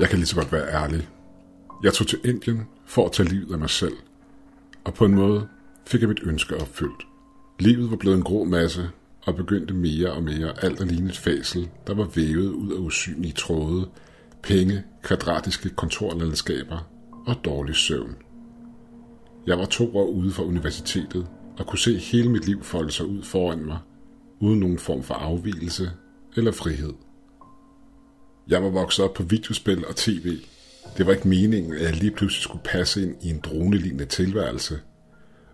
Jeg kan lige så godt være ærlig. Jeg tog til Indien for at tage livet af mig selv. Og på en måde fik jeg mit ønske opfyldt. Livet var blevet en grå masse, og begyndte mere og mere alt at ligne et fæsel, der var vævet ud af usynlige tråde, penge, kvadratiske kontorlandskaber og dårlig søvn. Jeg var to år ude fra universitetet og kunne se hele mit liv folde sig ud foran mig, uden nogen form for afvielse eller frihed. Jeg var vokset op på videospil og tv. Det var ikke meningen, at jeg lige pludselig skulle passe ind i en dronelignende tilværelse.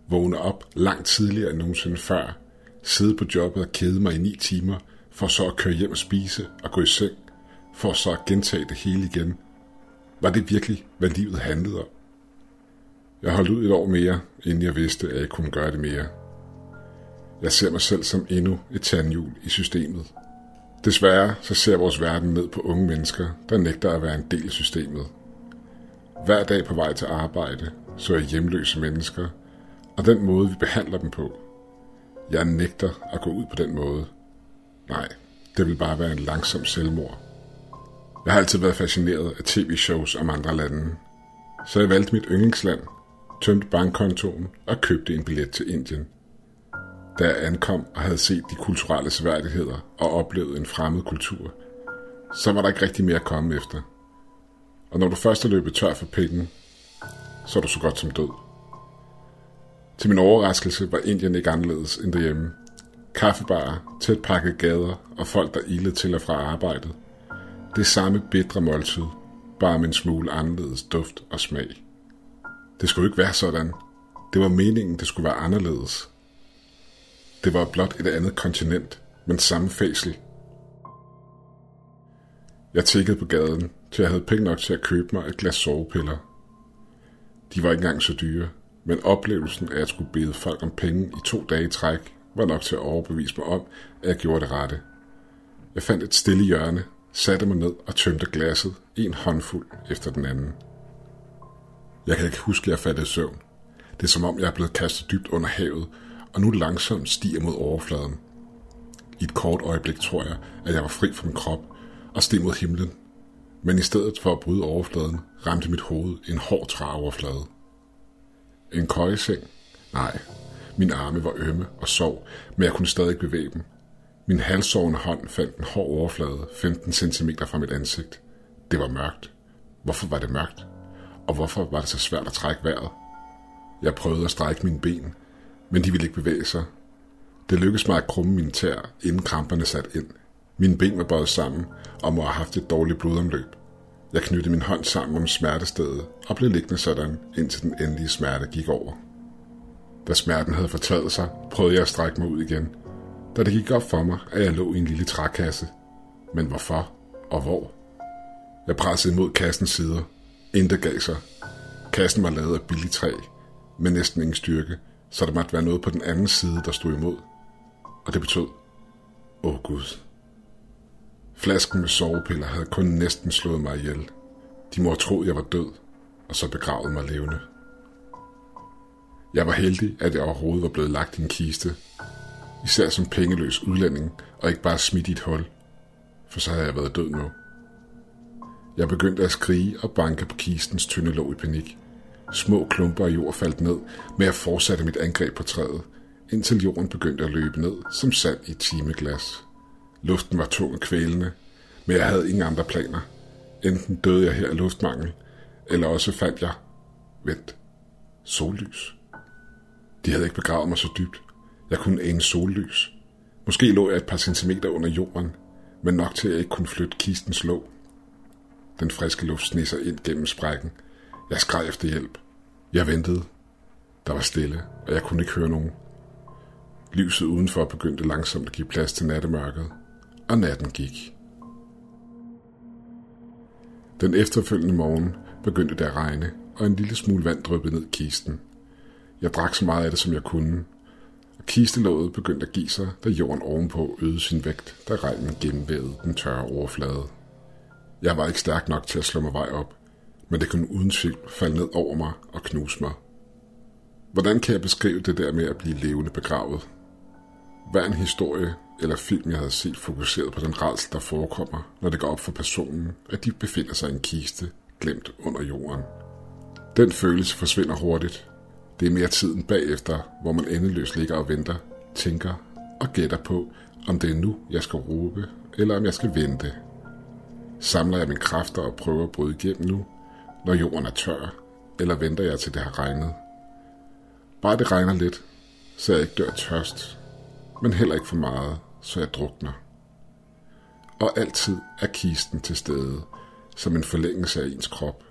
Vågne op langt tidligere end nogensinde før, sidde på jobbet og kede mig i ni timer, for så at køre hjem og spise og gå i seng, for så at gentage det hele igen. Var det virkelig, hvad livet handlede om? Jeg holdt ud et år mere, inden jeg vidste, at jeg kunne gøre det mere. Jeg ser mig selv som endnu et tandhjul i systemet. Desværre så ser vores verden ned på unge mennesker, der nægter at være en del af systemet. Hver dag på vej til arbejde så er hjemløse mennesker, og den måde, vi behandler dem på. Jeg nægter at gå ud på den måde. Nej, det vil bare være en langsom selvmord. Jeg har altid været fascineret af tv-shows om andre lande, så jeg valgte mit yndlingsland, tømte bankkontoen og købte en billet til Indien. Da jeg ankom og havde set de kulturelle sværdigheder og oplevet en fremmed kultur, så var der ikke rigtig mere at komme efter. Og når du først er løbet tør for penge, så er du så godt som død. Til min overraskelse var Indien ikke anderledes end derhjemme. Kaffebarer, tæt pakket gader og folk, der ilede til og fra arbejdet. Det samme bitre måltid, bare med en smule anderledes duft og smag. Det skulle ikke være sådan. Det var meningen, det skulle være anderledes. Det var blot et andet kontinent, men samme fæsel. Jeg tækkede på gaden, til jeg havde penge nok til at købe mig et glas sovepiller. De var ikke engang så dyre, men oplevelsen af at skulle bede folk om penge i to dage i træk, var nok til at overbevise mig om, at jeg gjorde det rette. Jeg fandt et stille hjørne, satte mig ned og tømte glasset, en håndfuld efter den anden. Jeg kan ikke huske, at jeg fattede søvn. Det er som om, jeg er blevet kastet dybt under havet, og nu langsomt stiger mod overfladen. I et kort øjeblik tror jeg, at jeg var fri fra min krop og steg mod himlen. Men i stedet for at bryde overfladen, ramte mit hoved en hård træoverflade. En køjeseng? Nej. Min arme var ømme og sov, men jeg kunne stadig bevæge dem. Min halsårende hånd fandt en hård overflade 15 cm fra mit ansigt. Det var mørkt. Hvorfor var det mørkt? Og hvorfor var det så svært at trække vejret? Jeg prøvede at strække mine ben, men de ville ikke bevæge sig. Det lykkedes mig at krumme min tær, inden kramperne satte ind. Mine ben var bøjet sammen og må have haft et dårligt blodomløb. Jeg knyttede min hånd sammen om smertestedet og blev liggende sådan, indtil den endelige smerte gik over. Da smerten havde fortaget sig, prøvede jeg at strække mig ud igen, da det gik op for mig, at jeg lå i en lille trækasse. Men hvorfor og hvor? Jeg pressede imod kassens sider. Intet gav sig. Kassen var lavet af billigt træ, med næsten ingen styrke, så der måtte være noget på den anden side, der stod imod. Og det betød, åh oh, Gud. Flasken med sovepiller havde kun næsten slået mig ihjel. De må have troet, jeg var død, og så begravet mig levende. Jeg var heldig, at jeg overhovedet var blevet lagt i en kiste, især som pengeløs udlænding, og ikke bare smidt i et hul, for så havde jeg været død nu. Jeg begyndte at skrige og banke på kistens tynde låg i panik. Små klumper af jord faldt ned, men jeg fortsatte mit angreb på træet, indtil jorden begyndte at løbe ned som sand i et timeglas. Luften var tung og kvælende, men jeg havde ingen andre planer. Enten døde jeg her af luftmangel, eller også fandt jeg... Vent. Sollys. De havde ikke begravet mig så dybt. Jeg kunne ane sollys. Måske lå jeg et par centimeter under jorden, men nok til at jeg ikke kunne flytte kistens låg. Den friske luft sned sig ind gennem sprækken. Jeg skreg efter hjælp. Jeg ventede. Der var stille, og jeg kunne ikke høre nogen. Lyset udenfor begyndte langsomt at give plads til nattemørket, og natten gik. Den efterfølgende morgen begyndte det at regne, og en lille smule vand dryppede ned i kisten. Jeg drak så meget af det, som jeg kunne, og kistelåget begyndte at give sig, da jorden ovenpå øgede sin vægt, da regnen gennemvævede den tørre overflade. Jeg var ikke stærk nok til at slå mig vej op, men det kunne uden tvivl falde ned over mig og knuse mig. Hvordan kan jeg beskrive det der med at blive levende begravet? hver en historie eller film, jeg havde set, fokuseret på den rædsel, der forekommer, når det går op for personen, at de befinder sig i en kiste, glemt under jorden. Den følelse forsvinder hurtigt. Det er mere tiden bagefter, hvor man endeløst ligger og venter, tænker og gætter på, om det er nu, jeg skal råbe, eller om jeg skal vente. Samler jeg mine kræfter og prøver at bryde igennem nu, når jorden er tør, eller venter jeg til det har regnet? Bare det regner lidt, så jeg ikke dør tørst, men heller ikke for meget, så jeg drukner. Og altid er kisten til stede, som en forlængelse af ens krop.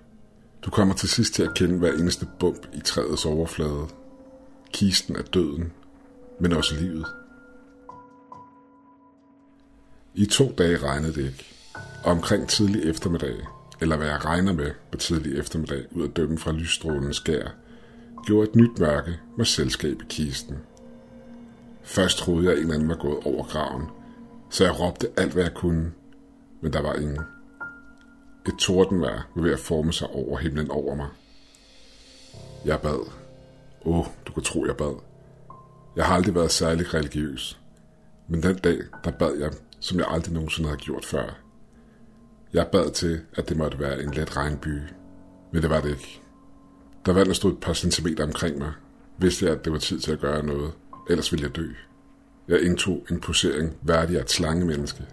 Du kommer til sidst til at kende hver eneste bump i træets overflade. Kisten er døden, men også livet. I to dage regnede det ikke, og omkring tidlig eftermiddag, eller hvad jeg regner med på tidlig eftermiddag ud at dømme fra lysstrålens skær, gjorde et nyt mørke med selskab i kisten. Først troede jeg, at en anden var gået over graven, så jeg råbte alt, hvad jeg kunne, men der var ingen. Et tordenvejr var ved at forme sig over himlen over mig. Jeg bad. Åh, oh, du kan tro, jeg bad. Jeg har aldrig været særlig religiøs, men den dag, der bad jeg, som jeg aldrig nogensinde havde gjort før. Jeg bad til, at det måtte være en let regnby, men det var det ikke. Der vandet stod et par centimeter omkring mig, vidste jeg, at det var tid til at gøre noget, ellers ville jeg dø. Jeg indtog en posering værdig af et slangemenneske.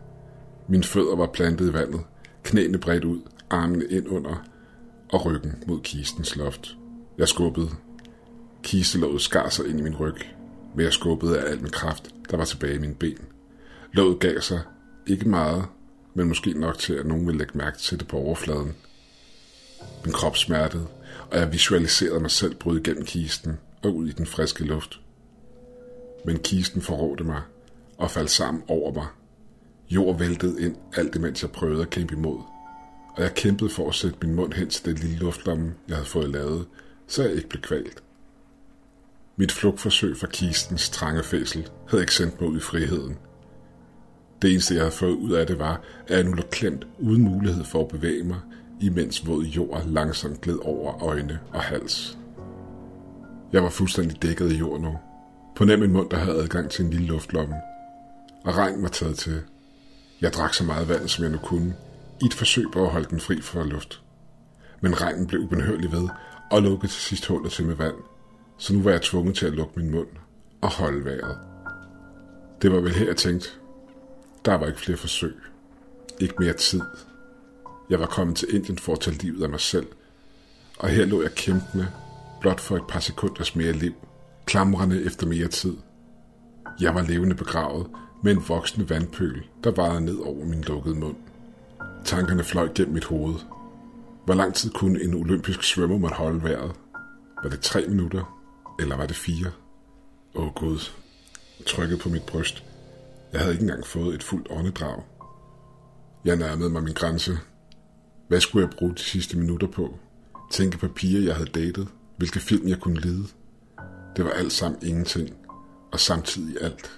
Mine fødder var plantet i vandet, knæene bredt ud, armene ind under og ryggen mod kistens loft. Jeg skubbede. Kistelåget skar sig ind i min ryg, men jeg skubbede af al min kraft, der var tilbage i mine ben. Låget gav sig, ikke meget, men måske nok til, at nogen ville lægge mærke til det på overfladen. Min krop smertede, og jeg visualiserede mig selv bryde igennem kisten og ud i den friske luft. Men kisten forrådte mig og faldt sammen over mig. Jord væltede ind, alt imens jeg prøvede at kæmpe imod. Og jeg kæmpede for at sætte min mund hen til den lille luftlomme, jeg havde fået lavet, så jeg ikke blev kvalt. Mit flugtforsøg fra kistens trange fæsel havde ikke sendt mig ud i friheden. Det eneste, jeg havde fået ud af det, var, at jeg nu lå klemt uden mulighed for at bevæge mig, imens våd jord langsomt gled over øjne og hals. Jeg var fuldstændig dækket i jord nu. På nem en mund, der havde adgang til en lille luftlomme. Og regnen var taget til. Jeg drak så meget vand, som jeg nu kunne, i et forsøg på at holde den fri for luft. Men regnen blev ubenhørlig ved, og lukkede til sidst hullet til med vand, så nu var jeg tvunget til at lukke min mund og holde vejret. Det var vel her, jeg tænkte, der var ikke flere forsøg. Ikke mere tid. Jeg var kommet til Indien for at tage livet af mig selv, og her lå jeg kæmpende, blot for et par sekunders mere liv, klamrende efter mere tid. Jeg var levende begravet med en voksende vandpøl, der varede ned over min lukkede mund. Tankerne fløj gennem mit hoved. Hvor lang tid kunne en olympisk svømmer måtte holde vejret? Var det tre minutter? Eller var det fire? Åh oh, Gud. Trykket på mit bryst. Jeg havde ikke engang fået et fuldt åndedrag. Jeg nærmede mig min grænse. Hvad skulle jeg bruge de sidste minutter på? Tænke på piger, jeg havde datet? Hvilke film jeg kunne lide? Det var alt sammen ingenting, og samtidig alt.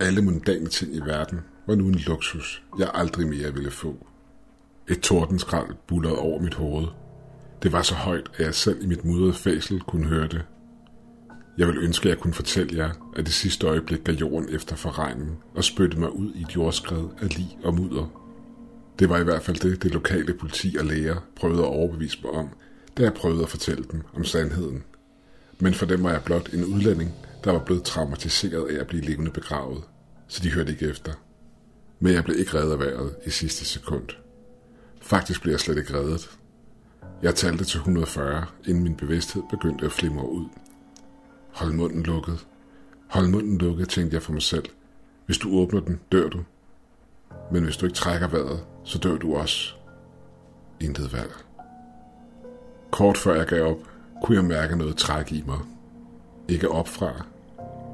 Alle mundane ting i verden var nu en luksus, jeg aldrig mere ville få. Et tordenskrald bullerede over mit hoved. Det var så højt, at jeg selv i mit mudrede fæsel kunne høre det. Jeg vil ønske, at jeg kunne fortælle jer, at det sidste øjeblik gav jorden efter for regnen og spyttede mig ud i et jordskred af lig og mudder. Det var i hvert fald det, det lokale politi og læger prøvede at overbevise mig om, da jeg prøvede at fortælle dem om sandheden. Men for dem var jeg blot en udlænding, der var blevet traumatiseret af at blive levende begravet, så de hørte ikke efter. Men jeg blev ikke reddet af vejret i sidste sekund. Faktisk blev jeg slet ikke reddet. Jeg talte til 140, inden min bevidsthed begyndte at flimre ud. Hold munden lukket. Hold munden lukket, tænkte jeg for mig selv. Hvis du åbner den, dør du. Men hvis du ikke trækker vejret, så dør du også. Intet valg. Kort før jeg gav op, kunne jeg mærke noget træk i mig. Ikke opfra,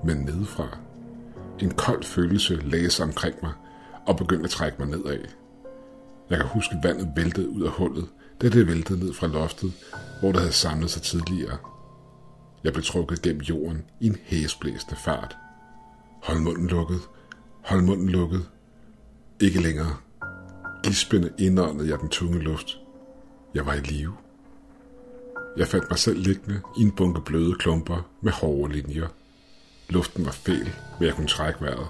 men nedefra. En kold følelse lagde sig omkring mig og begyndte at trække mig nedad. Jeg kan huske, at vandet væltede ud af hullet, da det væltede ned fra loftet, hvor det havde samlet sig tidligere. Jeg blev trukket gennem jorden i en hæsblæsende fart. Hold munden lukket. Hold munden lukket. Ikke længere. Gispende indåndede jeg den tunge luft. Jeg var i live. Jeg fandt mig selv liggende i en bunke bløde klumper med hårde linjer. Luften var fæl, men jeg kunne trække vejret.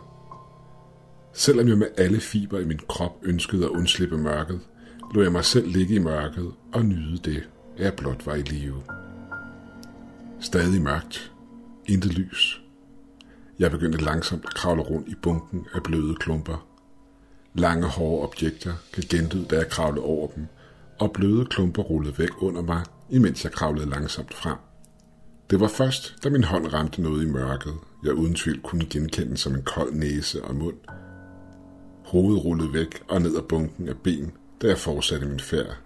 Selvom jeg med alle fiber i min krop ønskede at undslippe mørket, lå jeg mig selv ligge i mørket og nyde det, at jeg blot var i live. Stadig mørkt. Intet lys. Jeg begyndte langsomt at kravle rundt i bunken af bløde klumper. Lange, hårde objekter kan genlyde, da jeg kravlede over dem, og bløde klumper rullede væk under mig, imens jeg kravlede langsomt frem. Det var først, da min hånd ramte noget i mørket, jeg uden tvivl kunne genkende som en kold næse og mund. Hovedet rullede væk og ned ad bunken af ben, da jeg fortsatte min færd.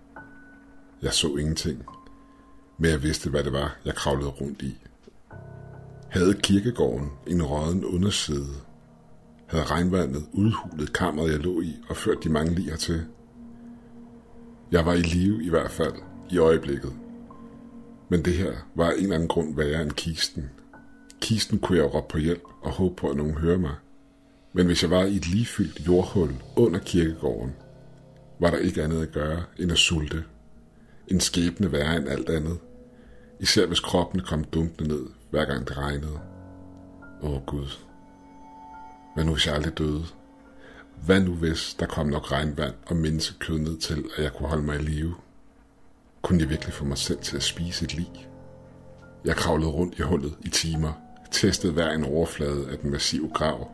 Jeg så ingenting, men jeg vidste, hvad det var, jeg kravlede rundt i. Havde kirkegården en råden underside? Havde regnvandet udhulet kammeret, jeg lå i, og ført de mange lier til? Jeg var i live i hvert fald, i øjeblikket. Men det her var en eller anden grund værre end kisten. Kisten kunne jeg råbe på hjælp og håbe på, at nogen hører mig. Men hvis jeg var i et ligefyldt jordhul under kirkegården, var der ikke andet at gøre end at sulte. En skæbne værre end alt andet. Især hvis kroppen kom dumpende ned, hver gang det regnede. Åh Gud. Hvad nu hvis jeg aldrig døde? Hvad nu hvis der kom nok regnvand og menneskekød ned til, at jeg kunne holde mig i live? Kunne jeg virkelig få mig selv til at spise et lig? Jeg kravlede rundt i hullet i timer, testede hver en overflade af den massive grav.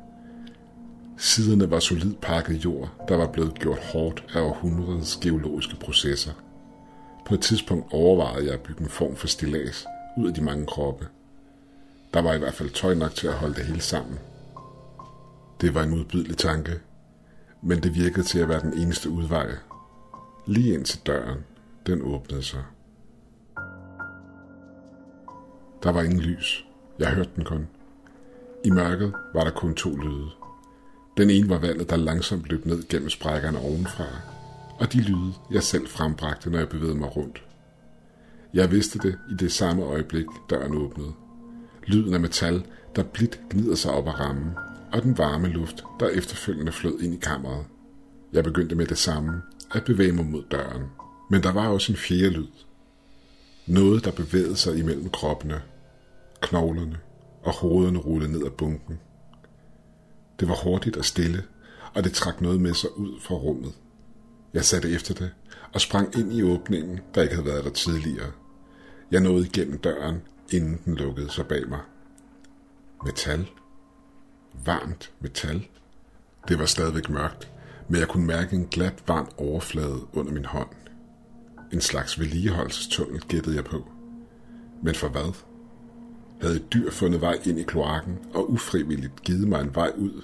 Siderne var solid pakket jord, der var blevet gjort hårdt af århundredets geologiske processer. På et tidspunkt overvejede jeg at bygge en form for stilas ud af de mange kroppe. Der var i hvert fald tøj nok til at holde det hele sammen. Det var en udbydelig tanke, men det virkede til at være den eneste udvej. Lige ind til døren, den åbnede sig. Der var ingen lys. Jeg hørte den kun. I mørket var der kun to lyde. Den ene var vandet, der langsomt løb ned gennem sprækkerne ovenfra, og de lyde, jeg selv frembragte, når jeg bevægede mig rundt. Jeg vidste det i det samme øjeblik, døren åbnede. Lyden af metal, der blidt gnider sig op ad rammen, og den varme luft, der efterfølgende flød ind i kammeret. Jeg begyndte med det samme, at bevæge mig mod døren. Men der var også en fjerde lyd. Noget, der bevægede sig imellem kroppene, knoglerne og hovederne rullede ned ad bunken. Det var hurtigt og stille, og det trak noget med sig ud fra rummet. Jeg satte efter det og sprang ind i åbningen, der ikke havde været der tidligere. Jeg nåede igennem døren, inden den lukkede sig bag mig. Metal. Varmt metal. Det var stadigvæk mørkt, men jeg kunne mærke en glat varm overflade under min hånd. En slags vedligeholdelsestunnel gættede jeg på. Men for hvad? Havde et dyr fundet vej ind i kloakken og ufrivilligt givet mig en vej ud?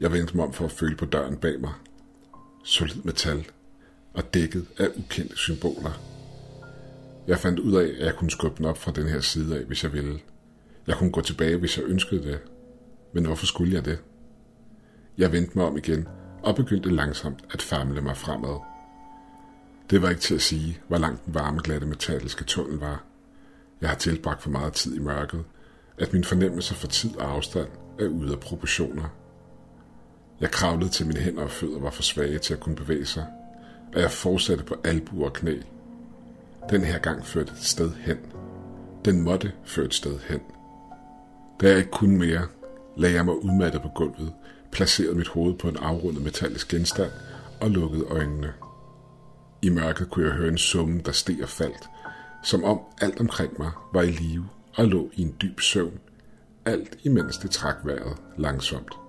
Jeg vendte mig om for at føle på døren bag mig. Solid metal og dækket af ukendte symboler. Jeg fandt ud af, at jeg kunne skubbe den op fra den her side af, hvis jeg ville. Jeg kunne gå tilbage, hvis jeg ønskede det. Men hvorfor skulle jeg det? Jeg vendte mig om igen og begyndte langsomt at famle mig fremad. Det var ikke til at sige, hvor langt den varme, glatte metalliske tunnel var. Jeg har tilbragt for meget tid i mørket, at min fornemmelse for tid og afstand er ude af proportioner. Jeg kravlede til mine hænder og fødder var for svage til at kunne bevæge sig, og jeg fortsatte på albuer og knæ. Den her gang førte et sted hen. Den måtte føre et sted hen. Da jeg ikke kunne mere, lagde jeg mig udmattet på gulvet, placerede mit hoved på en afrundet metallisk genstand og lukkede øjnene. I mørket kunne jeg høre en summe, der steg og faldt, som om alt omkring mig var i live og lå i en dyb søvn, alt imens det trak vejret langsomt.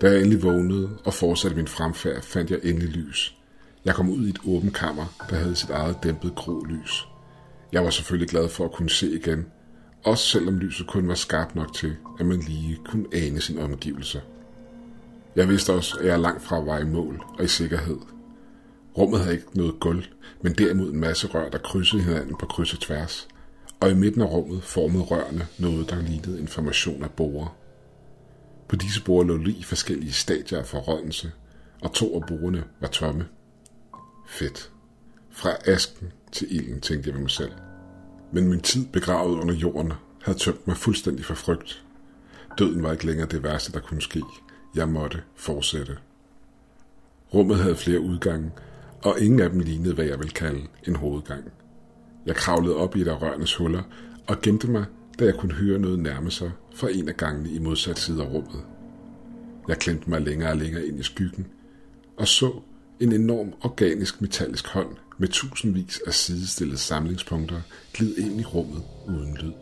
Da jeg endelig vågnede og fortsatte min fremfærd, fandt jeg endelig lys. Jeg kom ud i et åbent kammer, der havde sit eget dæmpet grå lys. Jeg var selvfølgelig glad for at kunne se igen, også selvom lyset kun var skarpt nok til, at man lige kunne ane sin omgivelser. Jeg vidste også, at jeg langt fra var i mål og i sikkerhed. Rummet havde ikke noget gulv, men derimod en masse rør, der krydsede hinanden på kryds og tværs. Og i midten af rummet formede rørene noget, der lignede information af borer. På disse bord lå lige forskellige stadier af forrådnelse, og to af bordene var tomme. Fedt. Fra asken til ilden, tænkte jeg ved mig selv. Men min tid begravet under jorden havde tømt mig fuldstændig for frygt. Døden var ikke længere det værste, der kunne ske. Jeg måtte fortsætte. Rummet havde flere udgange, og ingen af dem lignede, hvad jeg vil kalde en hovedgang. Jeg kravlede op i et af rørenes huller og gemte mig, da jeg kunne høre noget nærme sig fra en af gangene i modsat side af rummet. Jeg klemte mig længere og længere ind i skyggen, og så en enorm organisk metallisk hånd med tusindvis af sidestillede samlingspunkter glide ind i rummet uden lyd.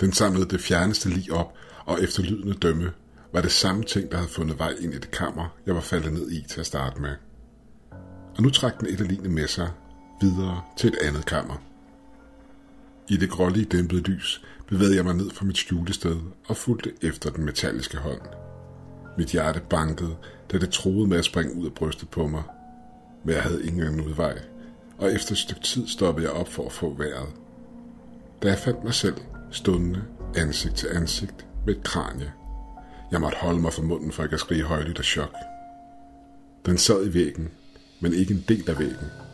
Den samlede det fjerneste lig op, og efter lydende dømme var det samme ting, der havde fundet vej ind i det kammer, jeg var faldet ned i til at starte med. Og nu trak den et af med sig videre til et andet kammer. I det grålige dæmpede lys bevægede jeg mig ned fra mit skjulested og fulgte efter den metalliske hånd. Mit hjerte bankede, da det troede med at springe ud af brystet på mig. Men jeg havde ingen anden udvej, og efter et stykke tid stoppede jeg op for at få vejret. Da jeg fandt mig selv stående ansigt til ansigt med et kranje. Jeg måtte holde mig for munden, for ikke at skrige højt af chok. Den sad i væggen, men ikke en del af væggen.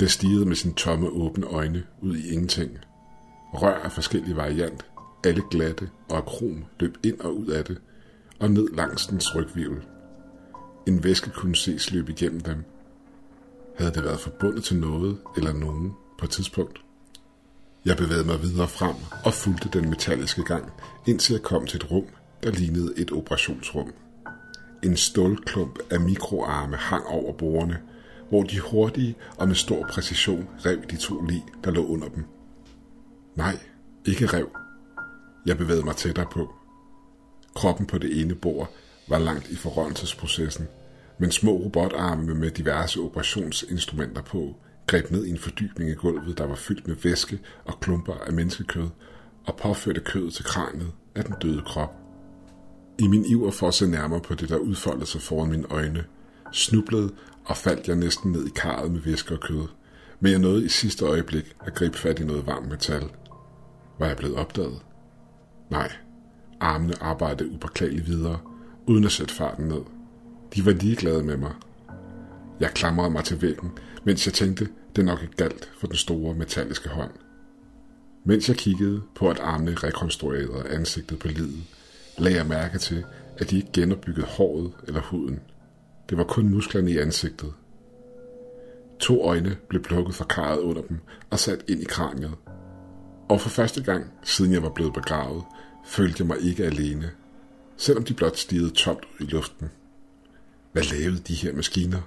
Det stirrede med sine tomme, åbne øjne ud i ingenting. Rør af forskellige variant, alle glatte og akrom løb ind og ud af det, og ned langs dens rygvirvel. En væske kunne ses løbe igennem dem. Havde det været forbundet til noget eller nogen på et tidspunkt? Jeg bevægede mig videre frem og fulgte den metalliske gang, indtil jeg kom til et rum, der lignede et operationsrum. En stålklump af mikroarme hang over bordene, hvor de hurtige og med stor præcision rev de to lig, der lå under dem. Nej, ikke rev. Jeg bevægede mig tættere på. Kroppen på det ene bord var langt i forrådelsesprocessen, men små robotarme med diverse operationsinstrumenter på greb ned i en fordybning i gulvet, der var fyldt med væske og klumper af menneskekød, og påførte kødet til kraniet af den døde krop. I min iver for at se nærmere på det, der udfoldede sig foran mine øjne, snublede og faldt jeg næsten ned i karret med væske og kød, men jeg nåede i sidste øjeblik at gribe fat i noget varmt metal. Var jeg blevet opdaget? Nej, armene arbejdede upåklageligt videre, uden at sætte farten ned. De var ligeglade med mig. Jeg klamrede mig til væggen, mens jeg tænkte, det nok ikke galt for den store metalliske hånd. Mens jeg kiggede på, at armene rekonstruerede ansigtet på livet, lagde jeg mærke til, at de ikke genopbyggede håret eller huden. Det var kun musklerne i ansigtet. To øjne blev plukket fra karret under dem og sat ind i kraniet. Og for første gang, siden jeg var blevet begravet, følte jeg mig ikke alene, selvom de blot stirrede tomt ud i luften. Hvad lavede de her maskiner?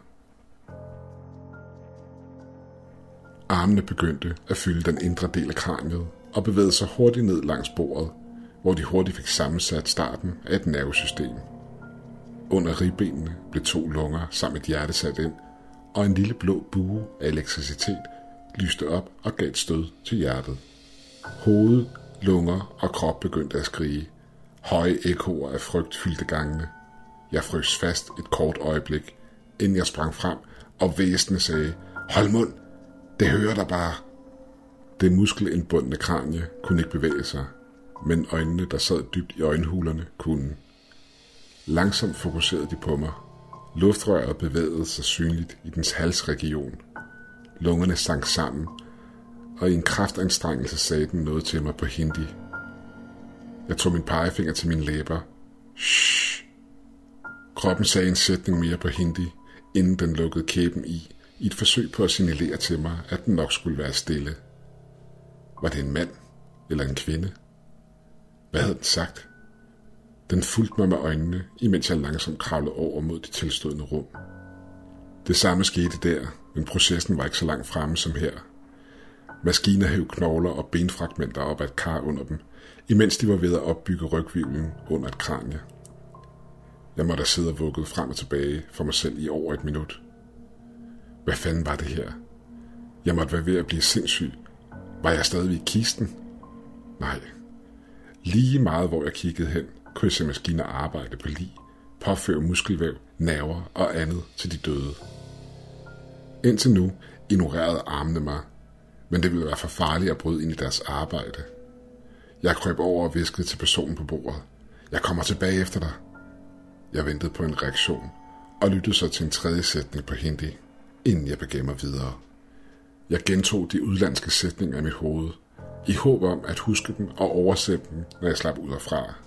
Armene begyndte at fylde den indre del af kraniet og bevægede sig hurtigt ned langs bordet, hvor de hurtigt fik sammensat starten af et nervesystem. Under ribbenene blev to lunger sammen et hjerte sat ind, og en lille blå bue af elektricitet lyste op og gav et stød til hjertet. Hoved, lunger og krop begyndte at skrige. Høje ekoer af frygt fyldte gangene. Jeg frøs fast et kort øjeblik, inden jeg sprang frem, og væsenet sagde, hold mund, det hører der bare. Det muskelindbundne kranie kunne ikke bevæge sig, men øjnene, der sad dybt i øjenhulerne, kunne. Langsomt fokuserede de på mig. Luftrøret bevægede sig synligt i dens halsregion. Lungerne sank sammen, og i en kraftanstrengelse sagde den noget til mig på hindi. Jeg tog min pegefinger til mine læber. Shh. Kroppen sagde en sætning mere på hindi, inden den lukkede kæben i, i et forsøg på at signalere til mig, at den nok skulle være stille. Var det en mand eller en kvinde? Hvad havde den sagt? Den fulgte mig med øjnene, imens jeg langsomt kravlede over mod det tilstødende rum. Det samme skete der, men processen var ikke så langt fremme som her. Maskiner hæv knogler og benfragmenter op af et kar under dem, imens de var ved at opbygge rygvivlen under et kranje. Jeg måtte sidde og vugget frem og tilbage for mig selv i over et minut. Hvad fanden var det her? Jeg måtte være ved at blive sindssyg. Var jeg stadig i kisten? Nej. Lige meget hvor jeg kiggede hen, kunne maskiner arbejde på lige, påføre muskelvæv, nerver og andet til de døde. Indtil nu ignorerede armene mig, men det ville være for farligt at bryde ind i deres arbejde. Jeg krøb over og viskede til personen på bordet. Jeg kommer tilbage efter dig. Jeg ventede på en reaktion og lyttede så til en tredje sætning på hindi, inden jeg begav mig videre. Jeg gentog de udlandske sætninger i mit hoved, i håb om at huske dem og oversætte dem, når jeg slap ud af fra.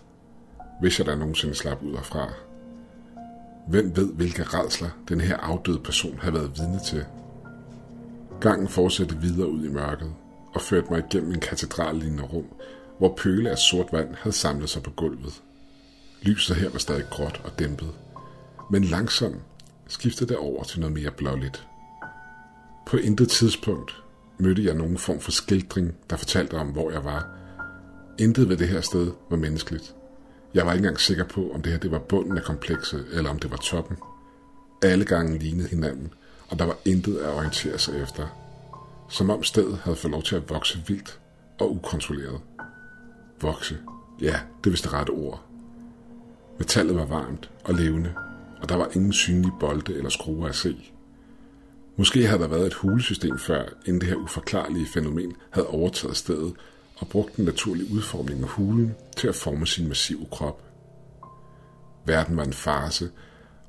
Hvis jeg da nogensinde slap ud herfra. fra. Hvem ved, hvilke redsler den her afdøde person havde været vidne til? Gangen fortsatte videre ud i mørket, og førte mig igennem en katedrallignende rum, hvor pøle af sort vand havde samlet sig på gulvet. Lyset her var stadig gråt og dæmpet, men langsomt skiftede det over til noget mere blåligt. På intet tidspunkt mødte jeg nogen form for skildring, der fortalte om, hvor jeg var. Intet ved det her sted var menneskeligt. Jeg var ikke engang sikker på, om det her det var bunden af komplekset, eller om det var toppen. Alle gange lignede hinanden, og der var intet at orientere sig efter. Som om stedet havde fået lov til at vokse vildt og ukontrolleret. Vokse. Ja, det vist det rette ord. Metallet var varmt og levende, og der var ingen synlige bolde eller skruer at se. Måske havde der været et hulesystem før, inden det her uforklarlige fænomen havde overtaget stedet og brugte den naturlige udformning af hulen til at forme sin massive krop. Verden var en farse,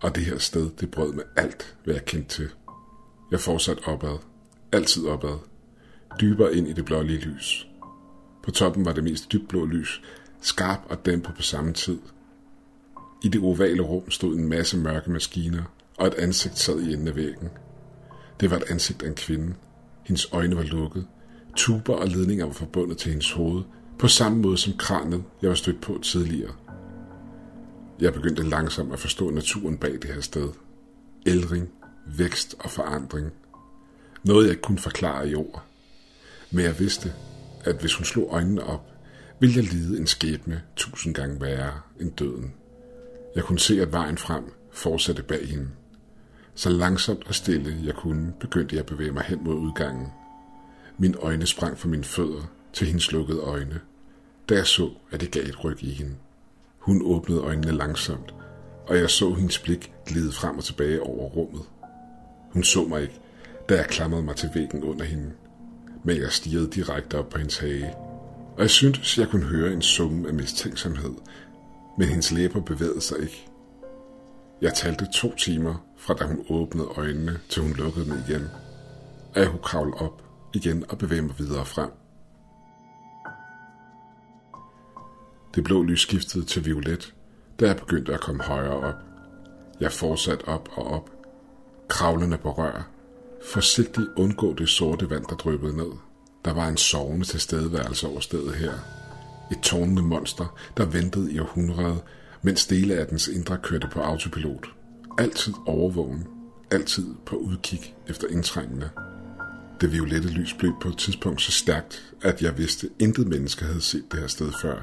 og det her sted det brød med alt, hvad jeg kendte til. Jeg fortsatte opad, altid opad, dybere ind i det blålige lys. På toppen var det mest dybblå lys, skarp og dæmpet på samme tid. I det ovale rum stod en masse mørke maskiner, og et ansigt sad i enden af væggen. Det var et ansigt af en kvinde. Hendes øjne var lukket. Tuber og ledninger var forbundet til hendes hoved, på samme måde som kranen, jeg var stødt på tidligere. Jeg begyndte langsomt at forstå naturen bag det her sted. Ældring, vækst og forandring. Noget jeg ikke kunne forklare i ord. Men jeg vidste, at hvis hun slog øjnene op, ville jeg lide en skæbne tusind gange værre end døden. Jeg kunne se, at vejen frem fortsatte bag hende. Så langsomt og stille jeg kunne, begyndte jeg at bevæge mig hen mod udgangen. Mine øjne sprang fra mine fødder til hendes lukkede øjne, da jeg så, at det gav et ryg i hende. Hun åbnede øjnene langsomt, og jeg så hendes blik glide frem og tilbage over rummet. Hun så mig ikke, da jeg klamrede mig til væggen under hende, men jeg stirrede direkte op på hendes hage, og jeg syntes, jeg kunne høre en summe af mistænksomhed, men hendes læber bevægede sig ikke. Jeg talte to timer, fra da hun åbnede øjnene, til hun lukkede dem igen, og jeg kunne kravle op igen og bevæge mig videre frem. Det blå lys skiftede til violet, da jeg begyndte at komme højere op. Jeg fortsatte op og op, kravlende på rør, forsigtigt undgå det sorte vand, der dryppede ned. Der var en sovende tilstedeværelse over stedet her. Et tårnende monster, der ventede i århundrede, mens dele af dens indre kørte på autopilot. Altid overvågen, altid på udkig efter indtrængende. Det violette lys blev på et tidspunkt så stærkt, at jeg vidste, at intet menneske havde set det her sted før.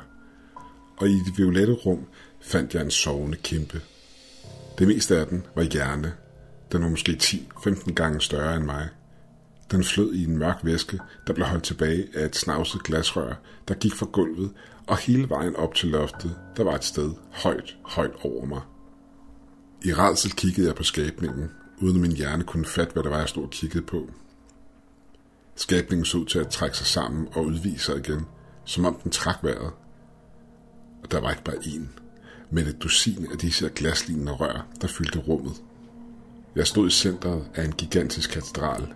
Og i det violette rum fandt jeg en sovende kæmpe. Det meste af den var hjerne. Den var måske 10-15 gange større end mig. Den flød i en mørk væske, der blev holdt tilbage af et snavset glasrør, der gik fra gulvet og hele vejen op til loftet, der var et sted højt, højt over mig. I redsel kiggede jeg på skabningen, uden at min hjerne kunne fatte, hvad det var, jeg stod og kiggede på. Skabningen så ud til at trække sig sammen og udvise sig igen, som om den trak vejret. Og der var ikke bare én, men et dusin af disse glaslignende rør, der fyldte rummet. Jeg stod i centret af en gigantisk katedral,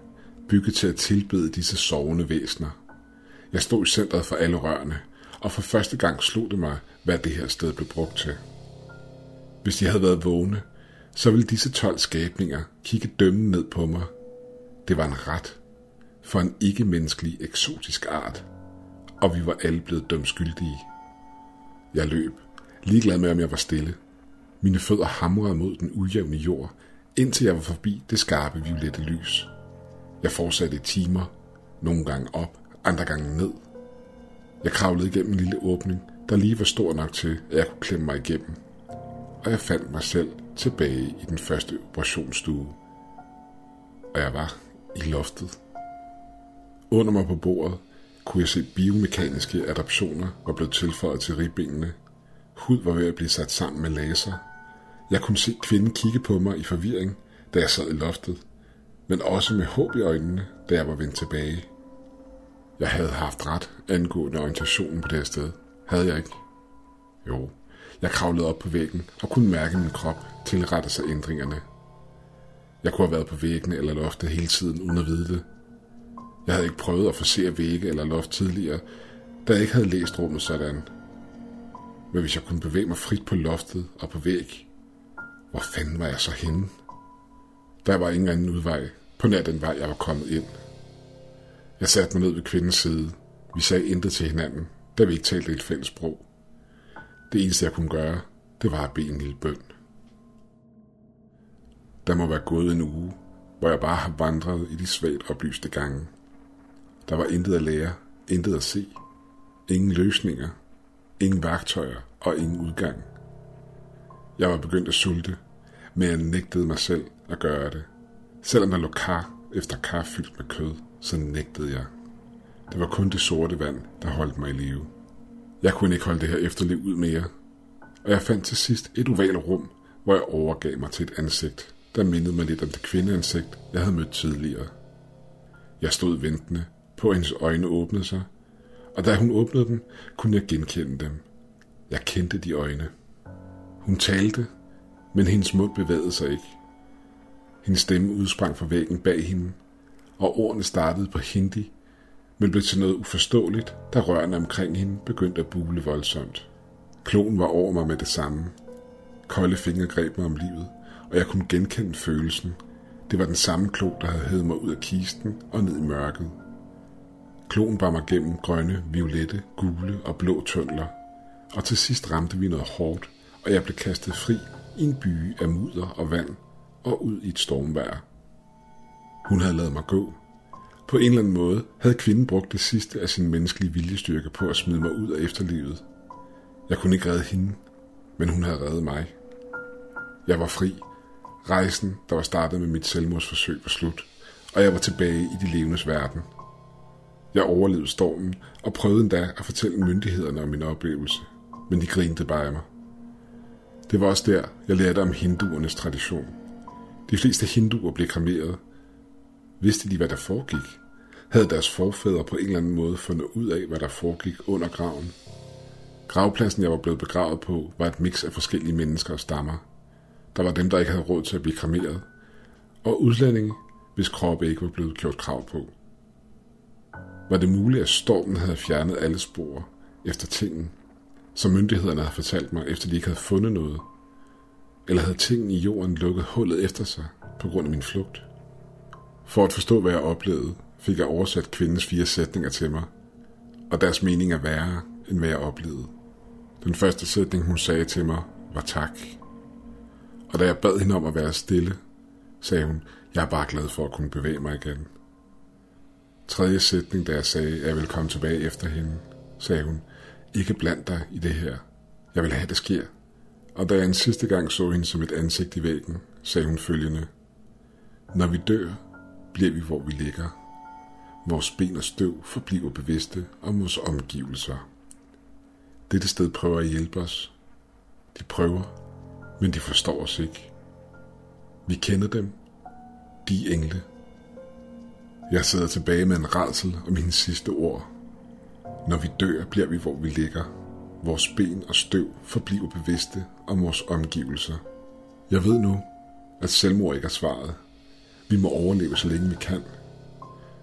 bygget til at tilbede disse sovende væsner. Jeg stod i centret for alle rørene, og for første gang slog det mig, hvad det her sted blev brugt til. Hvis de havde været vågne, så ville disse 12 skabninger kigge dømmende ned på mig. Det var en ret for en ikke-menneskelig eksotisk art, og vi var alle blevet dømt skyldige. Jeg løb, ligeglad med om jeg var stille. Mine fødder hamrede mod den ujævne jord, indtil jeg var forbi det skarpe violette lys. Jeg fortsatte i timer, nogle gange op, andre gange ned. Jeg kravlede igennem en lille åbning, der lige var stor nok til, at jeg kunne klemme mig igennem. Og jeg fandt mig selv tilbage i den første operationsstue. Og jeg var i loftet. Under mig på bordet kunne jeg se biomekaniske adaptioner var blevet tilføjet til ribbenene. Hud var ved at blive sat sammen med laser. Jeg kunne se kvinden kigge på mig i forvirring, da jeg sad i loftet, men også med håb i øjnene, da jeg var vendt tilbage. Jeg havde haft ret angående orientationen på det her sted. Havde jeg ikke? Jo, jeg kravlede op på væggen og kunne mærke min krop tilrette sig ændringerne. Jeg kunne have været på væggen eller loftet hele tiden uden at vide det. Jeg havde ikke prøvet at forsere vægge eller loft tidligere, da jeg ikke havde læst rummet sådan. Men hvis jeg kunne bevæge mig frit på loftet og på væg, hvor fanden var jeg så henne? Der var ingen anden udvej på nær den vej, jeg var kommet ind. Jeg satte mig ned ved kvindens side. Vi sagde intet til hinanden, da vi ikke talte et fælles sprog. Det eneste, jeg kunne gøre, det var at bede en lille bøn. Der må være gået en uge, hvor jeg bare har vandret i de svagt oplyste gange. Der var intet at lære, intet at se, ingen løsninger, ingen værktøjer og ingen udgang. Jeg var begyndt at sulte, men jeg nægtede mig selv at gøre det. Selvom der lå kar efter kar fyldt med kød, så nægtede jeg. Det var kun det sorte vand, der holdt mig i live. Jeg kunne ikke holde det her efterliv ud mere, og jeg fandt til sidst et ovalt rum, hvor jeg overgav mig til et ansigt, der mindede mig lidt om det kvindeansigt, jeg havde mødt tidligere. Jeg stod ventende på, at hendes øjne åbnede sig, og da hun åbnede dem, kunne jeg genkende dem. Jeg kendte de øjne. Hun talte, men hendes mund bevægede sig ikke. Hendes stemme udsprang fra væggen bag hende, og ordene startede på hindi, men blev til noget uforståeligt, da rørene omkring hende begyndte at bule voldsomt. Klonen var over mig med det samme. Kolde fingre greb mig om livet, og jeg kunne genkende følelsen. Det var den samme klo, der havde hævet mig ud af kisten og ned i mørket. Kloen bar mig gennem grønne, violette, gule og blå tunneler, og til sidst ramte vi noget hårdt, og jeg blev kastet fri i en by af mudder og vand og ud i et stormvejr. Hun havde lavet mig gå. På en eller anden måde havde kvinden brugt det sidste af sin menneskelige viljestyrke på at smide mig ud af efterlivet. Jeg kunne ikke redde hende, men hun havde reddet mig. Jeg var fri. Rejsen, der var startet med mit selvmordsforsøg, var slut, og jeg var tilbage i de levendes verden. Jeg overlevede stormen og prøvede endda at fortælle myndighederne om min oplevelse, men de grinte bare af mig. Det var også der, jeg lærte om hinduernes tradition. De fleste hinduer blev kremeret. Vidste de, hvad der foregik? Havde deres forfædre på en eller anden måde fundet ud af, hvad der foregik under graven? Gravpladsen, jeg var blevet begravet på, var et mix af forskellige mennesker og stammer. Der var dem, der ikke havde råd til at blive kremeret, og udlændinge, hvis kroppe ikke var blevet gjort krav på. Var det muligt, at stormen havde fjernet alle spor efter tingen, som myndighederne havde fortalt mig, efter de ikke havde fundet noget? Eller havde tingen i jorden lukket hullet efter sig på grund af min flugt? For at forstå, hvad jeg oplevede, fik jeg oversat kvindens fire sætninger til mig, og deres mening er værre, end hvad jeg oplevede. Den første sætning, hun sagde til mig, var tak. Og da jeg bad hende om at være stille, sagde hun, jeg er bare glad for at kunne bevæge mig igen. Tredje sætning, da jeg sagde, at jeg ville komme tilbage efter hende, sagde hun, ikke bland dig i det her. Jeg vil have, det sker. Og da jeg en sidste gang så hende som et ansigt i væggen, sagde hun følgende, når vi dør, bliver vi, hvor vi ligger. Vores ben og støv forbliver bevidste om vores omgivelser. Dette sted prøver at hjælpe os. De prøver, men de forstår os ikke. Vi kender dem. De er engle. Jeg sidder tilbage med en redsel om hendes sidste ord. Når vi dør, bliver vi, hvor vi ligger. Vores ben og støv forbliver bevidste om vores omgivelser. Jeg ved nu, at selvmord ikke er svaret. Vi må overleve, så længe vi kan.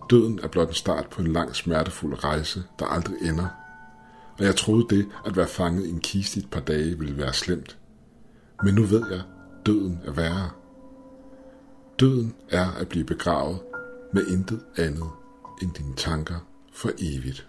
Døden er blot en start på en lang smertefuld rejse, der aldrig ender. Og jeg troede det, at være fanget i en kiste i et par dage ville være slemt. Men nu ved jeg, døden er værre. Døden er at blive begravet med intet andet end dine tanker for evigt.